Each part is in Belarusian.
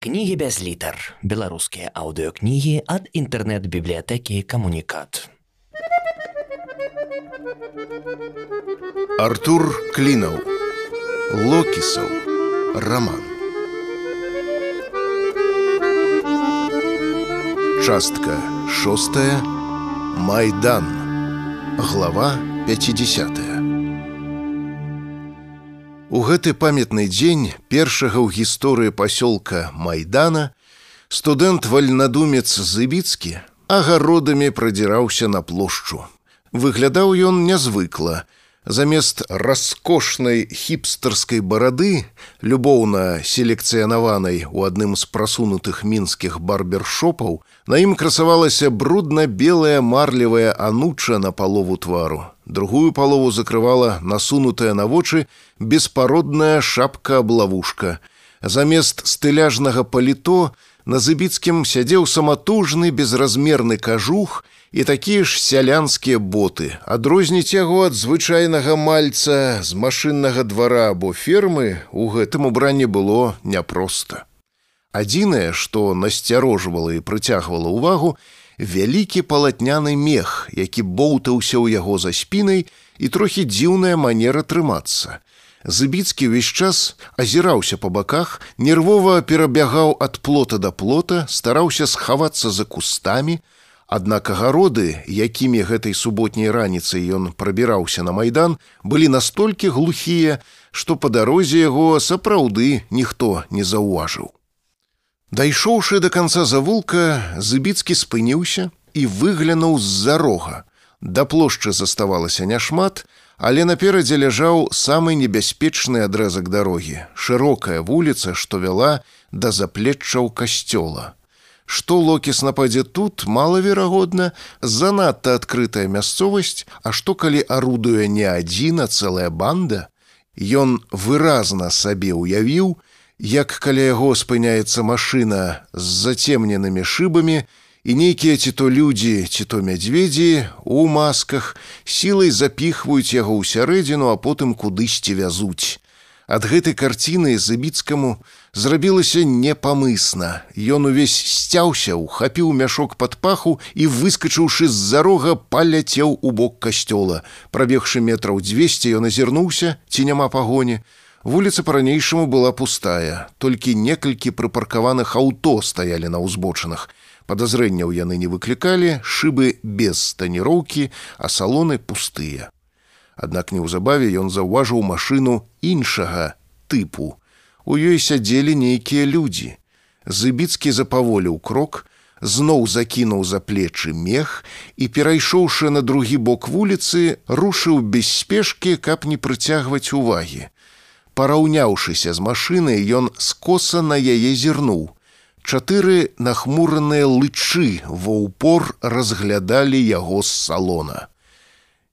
Кнігі без літар. Беларускія аўдыёкнігі ад інтэрнэт-бібліятэкі камунікат. Артур Клінаў. Локісаў. Раман. Частка шостая. Майдан. Глава 50. У гэты памятны дзень першага ў гісторыі пасёлка майдана студэнт вальнадумец зыбіцкі агародамі прадзіраўся на плошчу. Выглядаў ён нязвыкла, замест раскошнай хіпстарскай барады, любоўна селекцыянаванай у адным з прасунутых мінскіх барбершопаў, на ім красавалася брудна-белая марлевая ануча на палову твару. Другую палову закрывала насунутая на вочы беспародная шапка-аблавушка. Замест стыляжнага паліто на зыбіцкім сядзеў саматужны безразмерны кажух, і такія ж сялянскія боты. Адрозніць яго ад звычайнага мальца з машыннага двара або фермы у гэтым убранні было няпроста. Адзінае што насцярожвала і прыцягвала ўвагу вялікі палатняны мех які боўтаўся ў яго за спінай і трохі дзіўная манера трымацца Зыбіцкі ўвесь час азіраўся па баках, нервова перабягаў ад плота да плота, стараўся схавацца за кустамі, Аднак агароды, якімі гэтай суботняй раніцай ён прабіраўся на майдан, былі настолькі глухія, што па дарозе яго сапраўды ніхто не заўважыў. Дайшоўшы да канца завулка, зыбіцкі спыніўся і выглянуў з-за рога. Да плошчы заставалася няшмат, але наперадзе ляжаў самы небяспечны адрэзак дарогі, шырокая вуліца, што вяла да заплеччаў касцёла. Што локіс нападзе тут малаверагодна, занадта адкрытая мясцовасць, а што калі арудуе не адзіна цэлая банда, Ён выразна сабе ўявіў, як каля яго спыняецца машына з зацемненымі шыбамі, і нейкія ці то людзі, ці то мядзведзі у масках сілай запіхваюць яго ў сярэдзіну, а потым кудысьці вязуць. Ад гэтай карціны забіцкаму зрабілася непамысна. Ён увесь сцяўся, ухапіў мяшок пад паху і, выскачыўшы з-за рога, паляцеў у бок касцёла. Прабегшы метраў 200 ён азірнуўся, ці няма пагоні. Вуліца па-ранейшаму была пустая, толькі некалькі прыпаркаваных аўто стаялі на ўзбочынах. Падазрэнняў яны не выклікалі, шыбы без таніроўкі, а салоны пустыя. Аднак неўзабаве ён заўважыў машыну іншага тыпу. У ёй сядзелі нейкія людзі. Зыбіцкі запаволіў крок, зноў закінуў за плечы мех і, перайшоўшы на другі бок вуліцы, рушыў без спешкі, каб не прыцягваць увагі. Параўняўшыся з машынай, ён скоса на яе зірнуў. Чатыры нахмураныя лычы ва ўпор разглядалі яго з салона.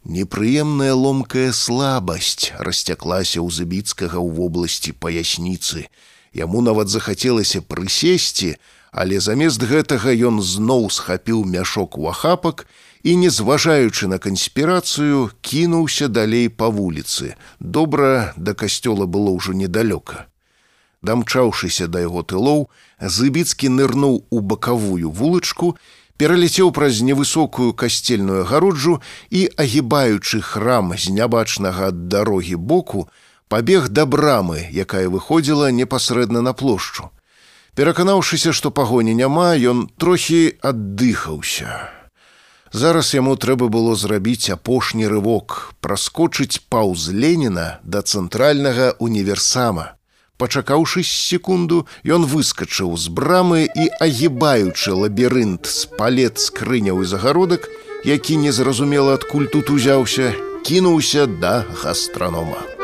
Непрыемная ломкая слабасць расцяклася ў забіцкага ў вобласці паясніцы. Яму нават захацелася прысесці, але замест гэтага ён зноў схапіў мяшок у ахапак і, не зважаючы на канспірацыю, кінуўся далей па вуліцы. Добра да касцёла было ўжо недалёка. Дамчаўшыся да яго тылоў, Зыбіцкі нырнуў у бакавую вулачку пераляцеў праз невысокую касцельную агароджу і, агібаючы храм з нябачнага ад дарогі боку, пабег да брамы, якая выходзіла непасрэдна на плошчу. Пераканаўшыся, што пагоні няма, ён трохі аддыхаўся. Зараз яму трэба было зрабіць апошні рывок, праскочыць паўз Леніна да цэнтральнага універсама. Пачакаўшы секунду, ён выскачыў з брамы і, агібаючы лабірынт з палет скрыняў і загародак, які незразумела адкуль тут узяўся, кінуўся да гастранома.